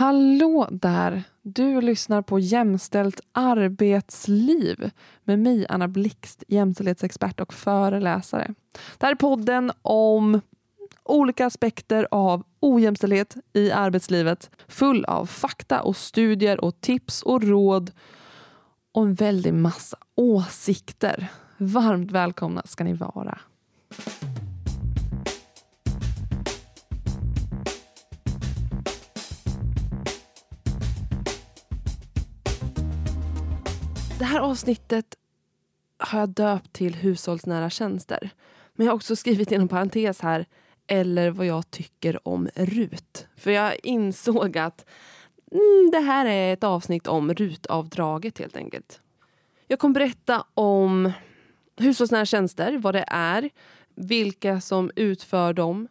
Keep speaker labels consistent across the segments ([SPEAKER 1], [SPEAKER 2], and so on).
[SPEAKER 1] Hallå där! Du lyssnar på Jämställt arbetsliv med mig, Anna Blixt, jämställdhetsexpert och föreläsare. Det här är podden om olika aspekter av ojämställdhet i arbetslivet full av fakta och studier och tips och råd och en väldig massa åsikter. Varmt välkomna ska ni vara. Det här avsnittet har jag döpt till hushållsnära tjänster. Men jag har också skrivit inom parentes här, eller vad jag tycker om RUT. För jag insåg att mm, det här är ett avsnitt om RUT-avdraget helt enkelt. Jag kommer berätta om hushållsnära tjänster, vad det är, vilka som utför dem,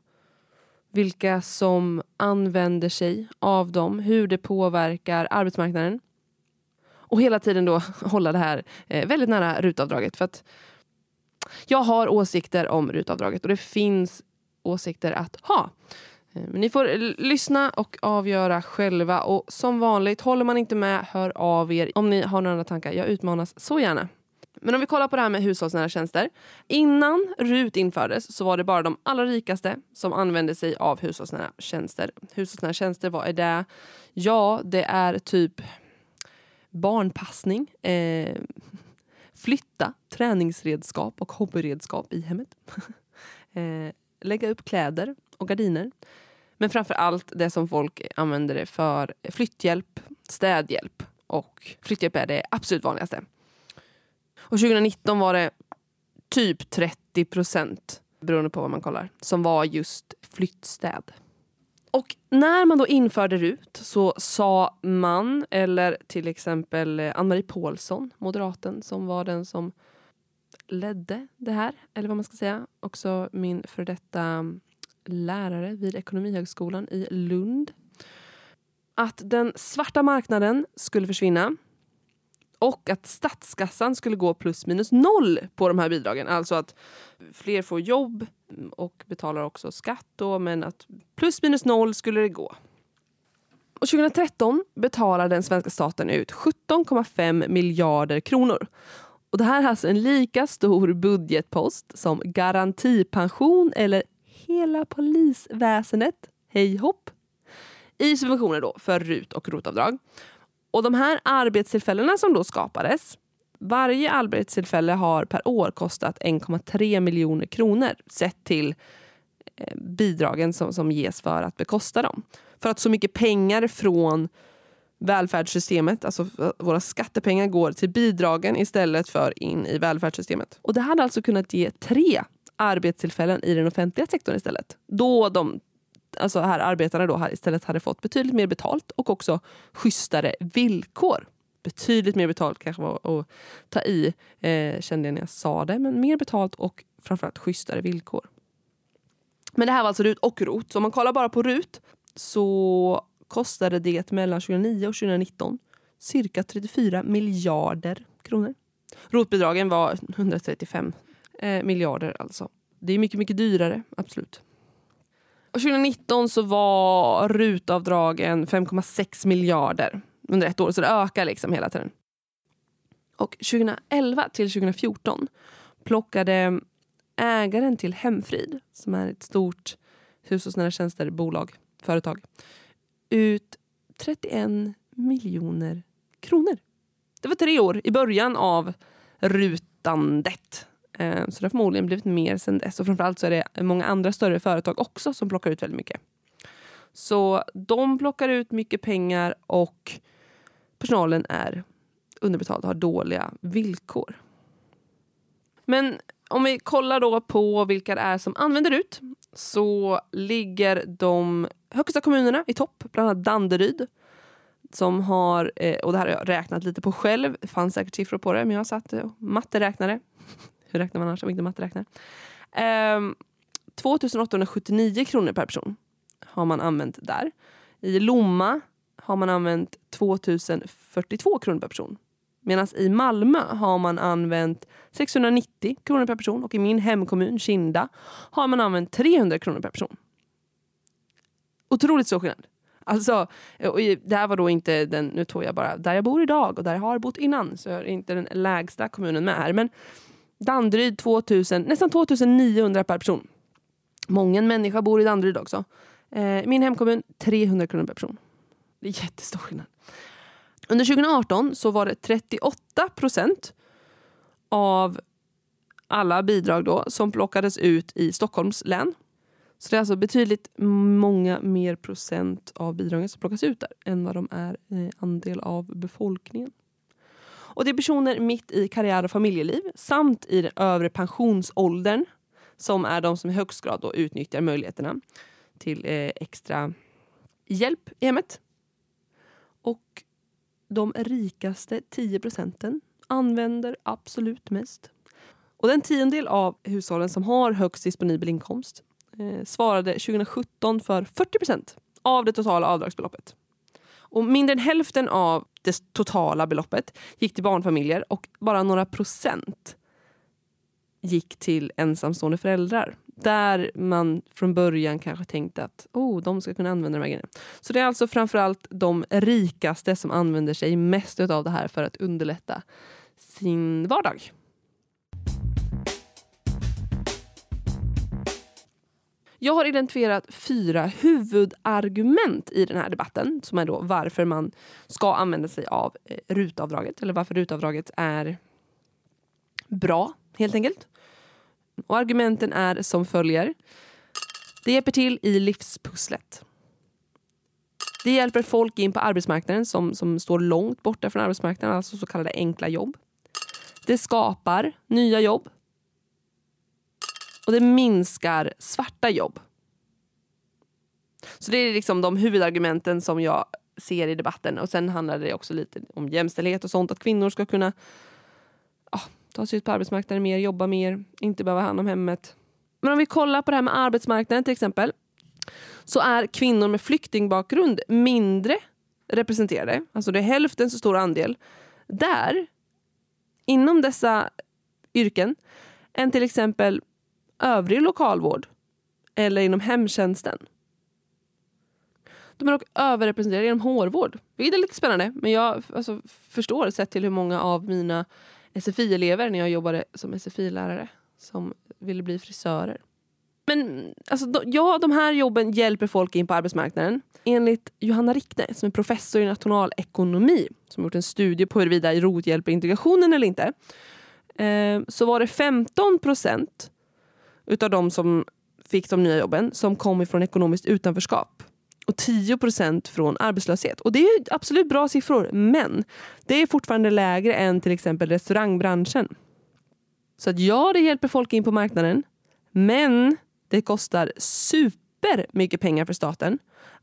[SPEAKER 1] vilka som använder sig av dem, hur det påverkar arbetsmarknaden. Och hela tiden då hålla det här eh, väldigt nära rutavdraget. För att jag har åsikter om rutavdraget och det finns åsikter att ha. Eh, men ni får lyssna och avgöra själva. Och som vanligt, håller man inte med, hör av er om ni har några andra tankar. Jag utmanas så gärna. Men om vi kollar på det här med hushållsnära tjänster. Innan RUT infördes så var det bara de allra rikaste som använde sig av hushållsnära tjänster. Hushållsnära tjänster, vad är det? Ja, det är typ barnpassning, eh, flytta träningsredskap och hobbyredskap i hemmet. eh, lägga upp kläder och gardiner. Men framför allt det som folk använder det för flytthjälp, städhjälp och flytthjälp är det absolut vanligaste. Och 2019 var det typ 30 procent, beroende på vad man kollar, som var just flyttstäd. Och när man då införde RUT så sa man, eller till exempel eh, Ann-Marie Pålsson, moderaten, som var den som ledde det här, eller vad man ska säga. Också min för detta mm, lärare vid Ekonomihögskolan i Lund. Att den svarta marknaden skulle försvinna och att statskassan skulle gå plus minus noll på de här bidragen. Alltså att fler får jobb och betalar också skatt då, men att plus minus noll skulle det gå. Och 2013 betalade den svenska staten ut 17,5 miljarder kronor. Och Det här är alltså en lika stor budgetpost som garantipension eller hela polisväsendet, hej hopp, i subventioner då för RUT och ROT-avdrag. Och de här arbetstillfällena som då skapades, varje arbetstillfälle har per år kostat 1,3 miljoner kronor sett till eh, bidragen som, som ges för att bekosta dem. För att så mycket pengar från välfärdssystemet, alltså våra skattepengar går till bidragen istället för in i välfärdssystemet. Och det hade alltså kunnat ge tre arbetstillfällen i den offentliga sektorn istället. Då de alltså här arbetarna då istället hade fått betydligt mer betalt och också schysstare villkor. Betydligt mer betalt kanske var att ta i, eh, kände jag när jag sa det. Men mer betalt och framförallt schysstare villkor. Men det här var alltså RUT och ROT. Så om man kollar bara på RUT så kostade det mellan 2009 och 2019 cirka 34 miljarder kronor. ROT-bidragen var 135 eh, miljarder alltså. Det är mycket, mycket dyrare, absolut. Och 2019 så var rutavdragen 5,6 miljarder under ett år. Så det ökar liksom hela tiden. Och 2011 till 2014 plockade ägaren till Hemfrid, som är ett stort hushållsnära tjänster-bolag, företag, ut 31 miljoner kronor. Det var tre år i början av rutandet. Eh, så det har förmodligen blivit mer sen dess. Och framförallt så är det många andra större företag också som plockar ut väldigt mycket. Så de plockar ut mycket pengar och personalen är underbetald och har dåliga villkor. Men om vi kollar då på vilka det är som använder ut så ligger de högsta kommunerna i topp, bland annat Danderyd som har, eh, och det här har jag räknat lite på själv, det fanns säkert siffror på det men jag satt eh, och matteräknade hur räknar man annars om inte matteräknare? Eh, 2879 kronor per person har man använt där. I Lomma har man använt 2042 kronor per person. Medan i Malmö har man använt 690 kronor per person och i min hemkommun Kinda har man använt 300 kronor per person. Otroligt stor skillnad. Alltså, och det här var då inte den, nu tog jag bara där jag bor idag och där jag har bott innan, så är inte den lägsta kommunen med här. Men Danderyd 2000, nästan 2900 per person. Många människor bor i Danderyd också. Eh, min hemkommun 300 kronor per person. Det är jättestor skillnad. Under 2018 så var det 38 procent av alla bidrag då som plockades ut i Stockholms län. Så det är alltså betydligt många mer procent av bidragen som plockas ut där än vad de är i andel av befolkningen. Och det är personer mitt i karriär och familjeliv samt i den övre pensionsåldern som är de som i högst grad då utnyttjar möjligheterna till eh, extra hjälp i hemmet. Och de rikaste 10 procenten använder absolut mest. Och den tiondel av hushållen som har högst disponibel inkomst eh, svarade 2017 för 40 procent av det totala avdragsbeloppet. Och mindre än hälften av det totala beloppet gick till barnfamiljer och bara några procent gick till ensamstående föräldrar. Där man från början kanske tänkte att oh, de ska kunna använda de här grejerna. Så det är alltså framförallt de rikaste som använder sig mest av det här för att underlätta sin vardag. Jag har identifierat fyra huvudargument i den här debatten som är då varför man ska använda sig av eh, rutavdraget eller varför rutavdraget är bra helt enkelt. Och argumenten är som följer. Det hjälper till i livspusslet. Det hjälper folk in på arbetsmarknaden som, som står långt borta från arbetsmarknaden, alltså så kallade enkla jobb. Det skapar nya jobb. Och det minskar svarta jobb. Så det är liksom de huvudargumenten som jag ser i debatten. Och Sen handlar det också lite om jämställdhet och sånt. Att kvinnor ska kunna ja, ta sig ut på arbetsmarknaden mer, jobba mer, inte behöva hand om hemmet. Men om vi kollar på det här med arbetsmarknaden till exempel. Så är kvinnor med flyktingbakgrund mindre representerade. Alltså det är hälften så stor andel. Där, inom dessa yrken, än till exempel övrig lokalvård eller inom hemtjänsten. De är dock överrepresenterade inom hårvård, vilket är lite spännande. Men jag alltså, förstår sett till hur många av mina SFI-elever när jag jobbade som SFI-lärare som ville bli frisörer. Men alltså, ja, de här jobben hjälper folk in på arbetsmarknaden. Enligt Johanna Rickne, som är professor i nationalekonomi, som gjort en studie på huruvida ROT hjälper integrationen eller inte, eh, så var det 15 procent utav de som fick de nya jobben som kom ifrån ekonomiskt utanförskap och 10% från arbetslöshet. Och Det är absolut bra siffror, men det är fortfarande lägre än till exempel restaurangbranschen. Så att ja, det hjälper folk in på marknaden, men det kostar supermycket pengar för staten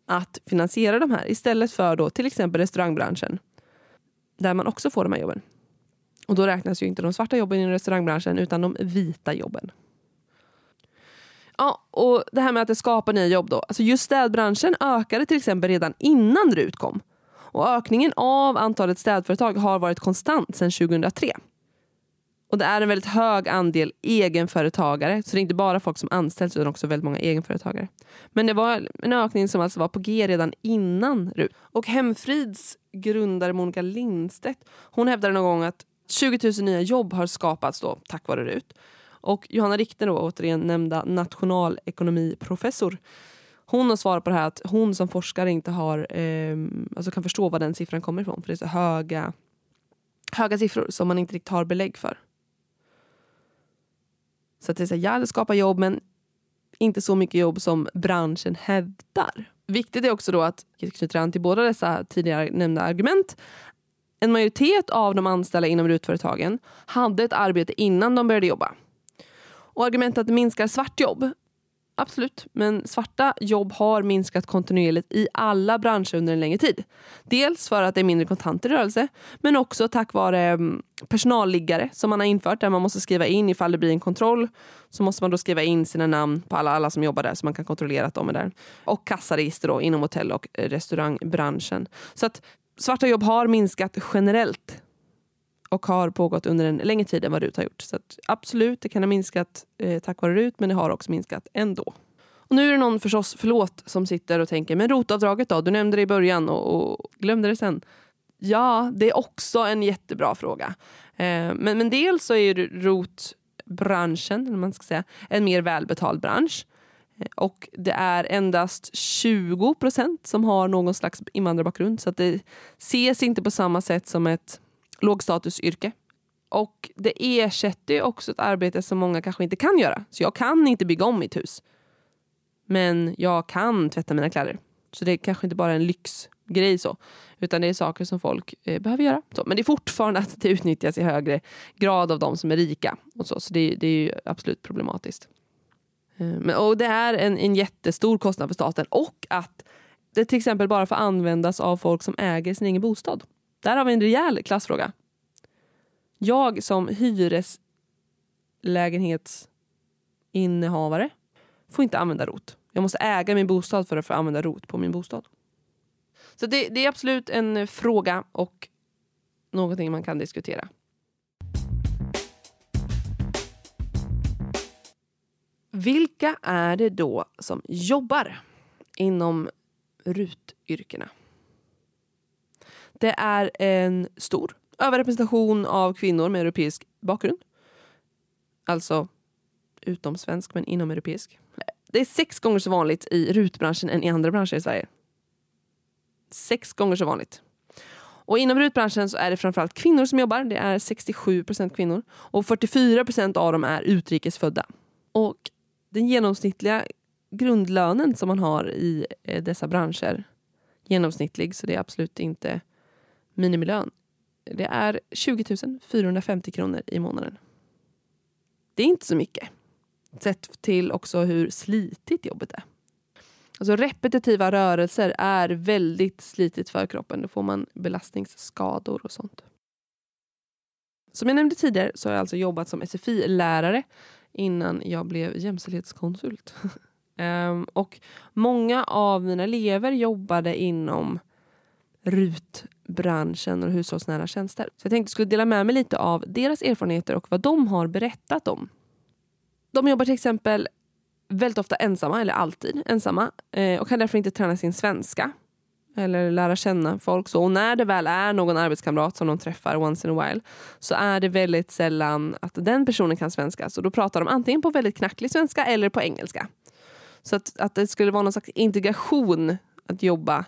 [SPEAKER 1] att finansiera de här istället för då till exempel restaurangbranschen där man också får de här jobben. Och då räknas ju inte de svarta jobben i restaurangbranschen utan de vita jobben. Ja, och det här med att det skapar nya jobb då. Alltså just städbranschen ökade till exempel redan innan RUT kom. Och ökningen av antalet städföretag har varit konstant sedan 2003. Och det är en väldigt hög andel egenföretagare. Så det är inte bara folk som anställs utan också väldigt många egenföretagare. Men det var en ökning som alltså var på G redan innan RUT. Och Hemfrids grundare Monica Lindstedt hon hävdade någon gång att 20 000 nya jobb har skapats då tack vare RUT. Och Johanna Richter, då, återigen nämnda nationalekonomiprofessor, hon har svarat på det här att hon som forskare inte har, eh, alltså kan förstå var den siffran kommer ifrån. För det är så höga, höga siffror som man inte riktigt har belägg för. Så att det är så här, ja, det skapar jobb men inte så mycket jobb som branschen hävdar. Viktigt är också då att, knyter an till båda dessa tidigare nämnda argument, en majoritet av de anställda inom RUT-företagen hade ett arbete innan de började jobba. Och argumentet att det minskar svartjobb. Absolut, men svarta jobb har minskat kontinuerligt i alla branscher under en längre tid. Dels för att det är mindre kontanter i rörelse, men också tack vare mm, personalliggare som man har infört där man måste skriva in ifall det blir en kontroll. Så måste man då skriva in sina namn på alla, alla som jobbar där så man kan kontrollera att de är där. Och kassaregister då, inom hotell och restaurangbranschen. Så att svarta jobb har minskat generellt och har pågått under en längre tid än vad RUT har gjort. Så absolut, det kan ha minskat eh, tack vare RUT men det har också minskat ändå. Och nu är det någon förstås, förlåt, som sitter och tänker, men rotavdraget då? Du nämnde det i början och, och glömde det sen. Ja, det är också en jättebra fråga. Eh, men, men dels så är rotbranschen, eller man ska säga, en mer välbetald bransch. Eh, och det är endast 20 procent som har någon slags invandrarbakgrund. Så att det ses inte på samma sätt som ett lågstatusyrke. Och det ersätter också ett arbete som många kanske inte kan göra. Så jag kan inte bygga om mitt hus. Men jag kan tvätta mina kläder. Så det är kanske inte bara en lyxgrej så. Utan det är saker som folk eh, behöver göra. Så, men det är fortfarande att det utnyttjas i högre grad av de som är rika. Och så så det, det är ju absolut problematiskt. Eh, men, och det är en, en jättestor kostnad för staten. Och att det till exempel bara får användas av folk som äger sin egen bostad. Där har vi en rejäl klassfråga. Jag som hyreslägenhetsinnehavare får inte använda rot. Jag måste äga min bostad för att få använda rot på min bostad. Så det, det är absolut en fråga och någonting man kan diskutera. Vilka är det då som jobbar inom rutyrkena? Det är en stor överrepresentation av kvinnor med europeisk bakgrund. Alltså utom svensk men inom europeisk. Det är sex gånger så vanligt i rutbranschen än i andra branscher i Sverige. Sex gånger så vanligt. Och inom rutbranschen så är det framförallt kvinnor som jobbar. Det är 67 procent kvinnor. Och 44 procent av dem är utrikesfödda. Och den genomsnittliga grundlönen som man har i eh, dessa branscher, genomsnittlig, så det är absolut inte minimilön, det är 20 450 kronor i månaden. Det är inte så mycket. Sett till också hur slitigt jobbet är. Alltså repetitiva rörelser är väldigt slitigt för kroppen. Då får man belastningsskador och sånt. Som jag nämnde tidigare så har jag alltså jobbat som SFI-lärare innan jag blev jämställdhetskonsult. Ehm, och många av mina elever jobbade inom RUT-branschen och hushållsnära tjänster. Så jag tänkte jag skulle dela med mig lite av deras erfarenheter och vad de har berättat om. De jobbar till exempel väldigt ofta ensamma, eller alltid ensamma eh, och kan därför inte träna sin svenska eller lära känna folk. Så, och när det väl är någon arbetskamrat som de träffar once in a while så är det väldigt sällan att den personen kan svenska. Så då pratar de antingen på väldigt knacklig svenska eller på engelska. Så att, att det skulle vara någon slags integration att jobba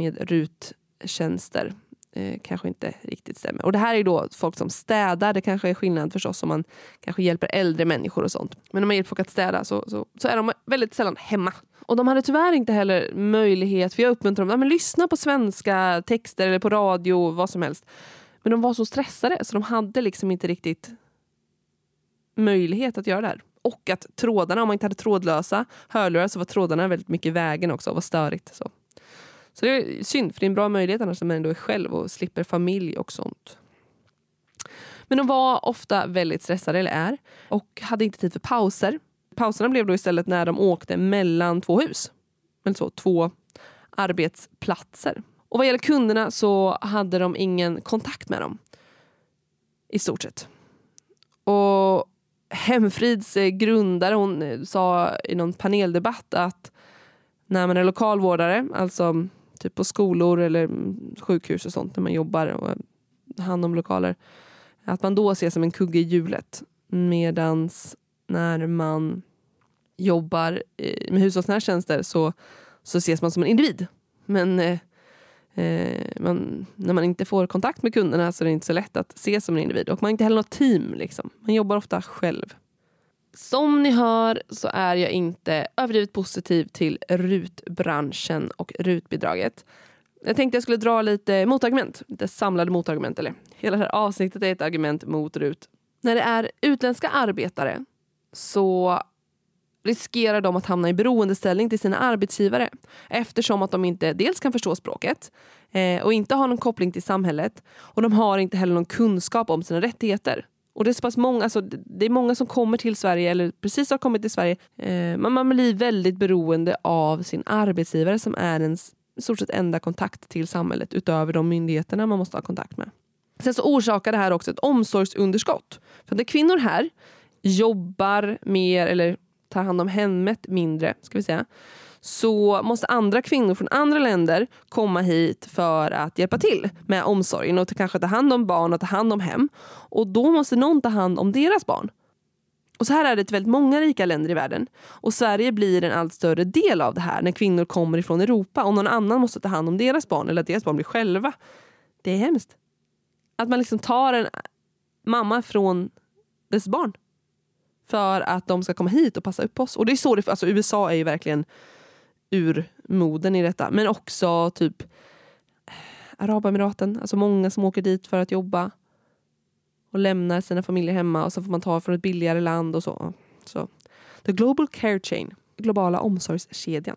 [SPEAKER 1] med ruttjänster eh, kanske inte riktigt stämmer. Och det här är då folk som städar. Det kanske är skillnad förstås om man kanske hjälper äldre människor och sånt. Men om man hjälper folk att städa så, så, så är de väldigt sällan hemma. Och de hade tyvärr inte heller möjlighet, för jag uppmuntrar dem, att lyssna på svenska texter eller på radio, vad som helst. Men de var så stressade så de hade liksom inte riktigt möjlighet att göra det här. Och att trådarna, om man inte hade trådlösa hörlurar så var trådarna väldigt mycket i vägen också och var störigt. Så. Så det är synd, för det är en bra möjlighet annars när man ändå är själv och slipper familj och sånt. Men de var ofta väldigt stressade, eller är, och hade inte tid för pauser. Pauserna blev då istället när de åkte mellan två hus. Eller så, två arbetsplatser. Och vad gäller kunderna så hade de ingen kontakt med dem. I stort sett. Och Hemfrids eh, grundare hon eh, sa i någon paneldebatt att när man är lokalvårdare, alltså typ på skolor eller sjukhus och sånt när man jobbar och hand om lokaler. Att man då ses som en kugge i hjulet. Medans när man jobbar eh, med hushållsnära tjänster så, så ses man som en individ. Men eh, eh, man, när man inte får kontakt med kunderna så är det inte så lätt att ses som en individ. Och man har inte heller något team. Liksom. Man jobbar ofta själv. Som ni hör så är jag inte överdrivet positiv till rutbranschen och rutbidraget. Jag tänkte jag skulle dra lite motargument, lite samlade motargument. Eller hela det här avsnittet är ett argument mot RUT. När det är utländska arbetare så riskerar de att hamna i beroendeställning till sina arbetsgivare eftersom att de inte dels kan förstå språket eh, och inte har någon koppling till samhället och de har inte heller någon kunskap om sina rättigheter. Och det är så pass många, alltså, det är många som kommer till Sverige eller precis har kommit till Sverige. Eh, man, man blir väldigt beroende av sin arbetsgivare som är ens i stort sett enda kontakt till samhället utöver de myndigheterna man måste ha kontakt med. Sen så orsakar det här också ett omsorgsunderskott. För när kvinnor här jobbar mer eller tar hand om hemmet mindre, ska vi säga, så måste andra kvinnor från andra länder komma hit för att hjälpa till med omsorgen och kanske ta hand om barn och ta hand om hem. Och då måste någon ta hand om deras barn. Och så här är det till väldigt många rika länder i världen. Och Sverige blir en allt större del av det här när kvinnor kommer ifrån Europa och någon annan måste ta hand om deras barn eller att deras barn blir själva. Det är hemskt. Att man liksom tar en mamma från dess barn för att de ska komma hit och passa upp oss. Och det är så det, alltså USA är ju verkligen urmoden i detta. Men också typ eh, Arabemiraten, alltså många som åker dit för att jobba och lämnar sina familjer hemma och så får man ta från ett billigare land och så. så. The Global Care Chain, globala omsorgskedjan.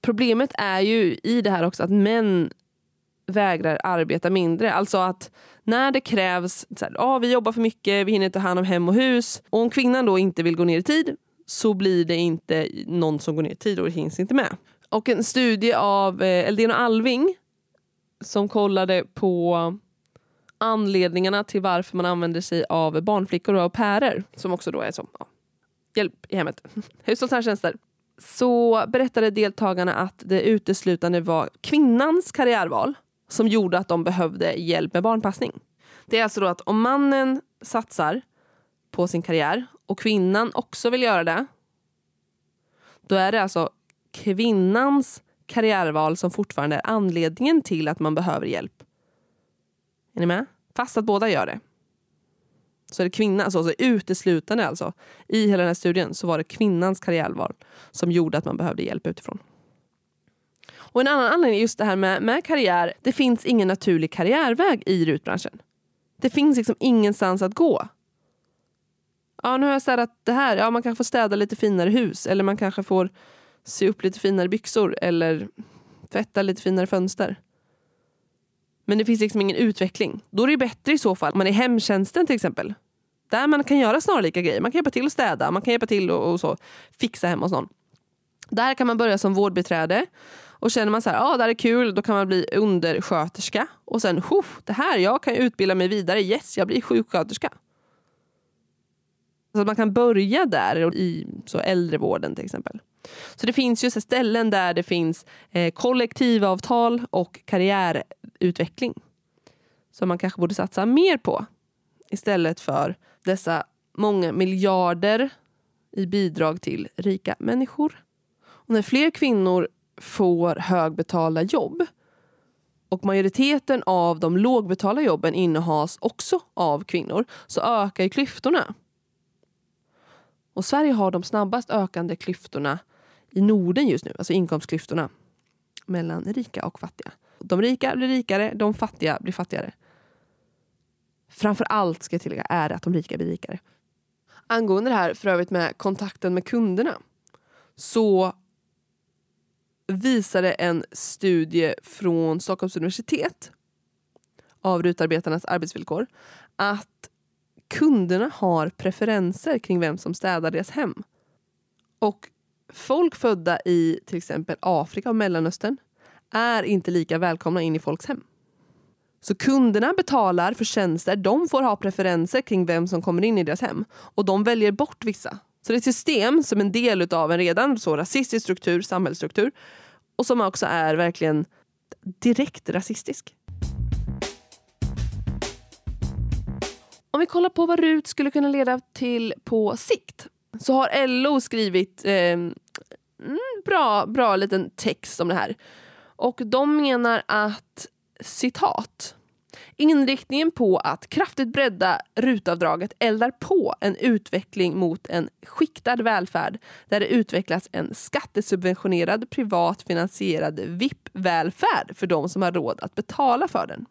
[SPEAKER 1] Problemet är ju i det här också att män vägrar arbeta mindre. Alltså att när det krävs, så här, ah, vi jobbar för mycket, vi hinner inte ta hand om hem och hus. Och om kvinnan då inte vill gå ner i tid så blir det inte någon som går ner i tid och det hinns inte med. Och en studie av eh, Eldén och Alving som kollade på anledningarna till varför man använder sig av barnflickor och pärer som också då är som ja, hjälp i hemmet, hushållsnära tjänster. Så berättade deltagarna att det uteslutande var kvinnans karriärval som gjorde att de behövde hjälp med barnpassning. Det är alltså då att om mannen satsar på sin karriär och kvinnan också vill göra det. Då är det alltså kvinnans karriärval som fortfarande är anledningen till att man behöver hjälp. Är ni med? Fast att båda gör det. Så är det kvinnan, så, alltså, så uteslutande alltså. I hela den här studien så var det kvinnans karriärval som gjorde att man behövde hjälp utifrån. Och en annan anledning är just det här med, med karriär. Det finns ingen naturlig karriärväg i rutbranschen. Det finns liksom ingenstans att gå. Ja, nu har jag städat det här. Ja, man kanske får städa lite finare hus eller man kanske får sy upp lite finare byxor eller tvätta lite finare fönster. Men det finns liksom ingen utveckling. Då är det bättre i så fall om man är hemtjänsten till exempel. Där man kan göra snarlika grejer. Man kan hjälpa till att städa, man kan hjälpa till och, och så fixa hemma hos någon. Där kan man börja som vårdbiträde och känner man så här, ah, det här är kul, då kan man bli undersköterska. Och sen, det här, jag kan utbilda mig vidare, yes, jag blir sjuksköterska. Så att man kan börja där i så äldrevården till exempel. Så det finns ju ställen där det finns eh, kollektivavtal och karriärutveckling. Som man kanske borde satsa mer på. Istället för dessa många miljarder i bidrag till rika människor. Och när fler kvinnor får högbetalda jobb och majoriteten av de lågbetalda jobben innehas också av kvinnor så ökar klyftorna. Och Sverige har de snabbast ökande klyftorna i Norden just nu, alltså inkomstklyftorna mellan rika och fattiga. De rika blir rikare, de fattiga blir fattigare. Framför allt ska jag tillägga är att de rika blir rikare. Angående det här för övrigt med kontakten med kunderna så visade en studie från Stockholms universitet av rutarbetarnas arbetsvillkor att kunderna har preferenser kring vem som städar deras hem. Och folk födda i till exempel Afrika och Mellanöstern är inte lika välkomna in i folks hem. Så kunderna betalar för tjänster, de får ha preferenser kring vem som kommer in i deras hem. Och de väljer bort vissa. Så det är ett system som en del av en redan så rasistisk struktur, samhällsstruktur och som också är verkligen direkt rasistisk. Om vi kollar på vad RUT skulle kunna leda till på sikt så har LO skrivit eh, bra, bra liten text om det här. Och de menar att citat Inriktningen på att kraftigt bredda rutavdraget eldar på en utveckling mot en skiktad välfärd där det utvecklas en skattesubventionerad privat finansierad VIP-välfärd för de som har råd att betala för den.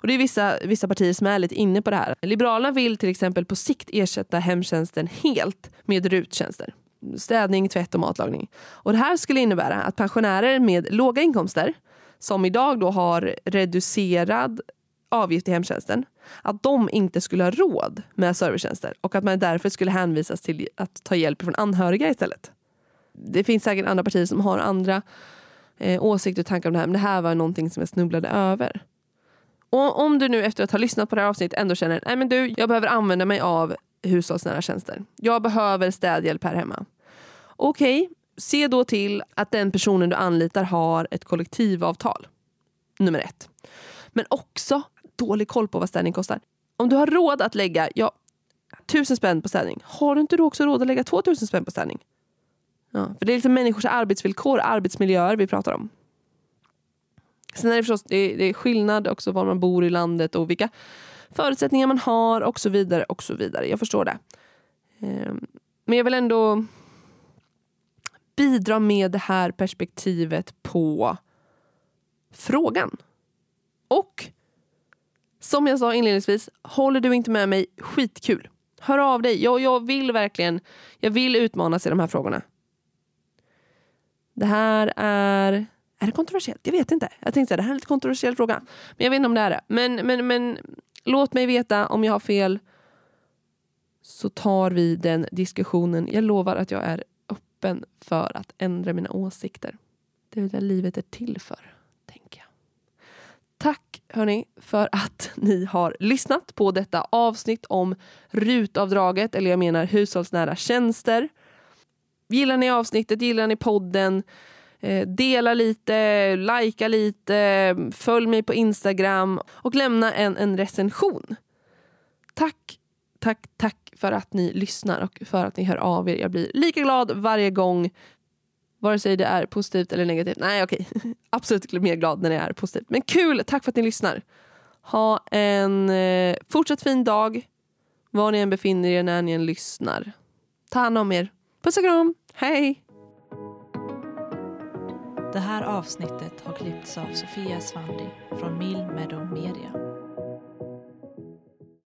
[SPEAKER 1] Och Det är vissa, vissa partier som är lite inne på det här. Liberalerna vill till exempel på sikt ersätta hemtjänsten helt med ruttjänster. Städning, tvätt och matlagning. Och Det här skulle innebära att pensionärer med låga inkomster som idag då har reducerad avgift i hemtjänsten, att de inte skulle ha råd med servicetjänster och att man därför skulle hänvisas till att ta hjälp från anhöriga istället. Det finns säkert andra partier som har andra eh, åsikter och tankar om det här men det här var någonting som jag snubblade över. Och om du nu efter att ha lyssnat på det här avsnittet ändå känner nej men du, jag behöver använda mig av hushållsnära tjänster. Jag behöver städhjälp här hemma. Okej, okay, se då till att den personen du anlitar har ett kollektivavtal. Nummer ett. Men också dålig koll på vad städning kostar. Om du har råd att lägga ja, tusen spänn på städning, har du inte då också råd att lägga 2000 spänn på städning? Ja, för det är liksom människors arbetsvillkor, arbetsmiljöer vi pratar om. Sen är det förstås det är, det är skillnad också var man bor i landet och vilka förutsättningar man har och så vidare. och så vidare. Jag förstår det. Ehm, men jag vill ändå bidra med det här perspektivet på frågan. Och som jag sa inledningsvis, håller du inte med mig, skitkul. Hör av dig. Jag, jag vill verkligen jag vill utmanas i de här frågorna. Det här är... Är det kontroversiellt? Jag vet inte. Jag tänkte att det här är en lite kontroversiell fråga. Men jag vet inte om det är det. Men, men, men låt mig veta om jag har fel. Så tar vi den diskussionen. Jag lovar att jag är öppen för att ändra mina åsikter. Det är det livet är till för, tänker jag. Tack hörni för att ni har lyssnat på detta avsnitt om rutavdraget, eller jag menar hushållsnära tjänster. Gillar ni avsnittet, gillar ni podden, Eh, dela lite, likea lite, följ mig på Instagram och lämna en, en recension. Tack, tack, tack för att ni lyssnar och för att ni hör av er. Jag blir lika glad varje gång Vare sig det är positivt eller negativt. Nej okej, absolut mer glad när det är positivt. Men kul, tack för att ni lyssnar. Ha en eh, fortsatt fin dag. Var ni än befinner er när ni än lyssnar. Ta hand om er. Puss och kram, hej!
[SPEAKER 2] Det här avsnittet har klippts av Sofia Svandi från Mill Meadow Media.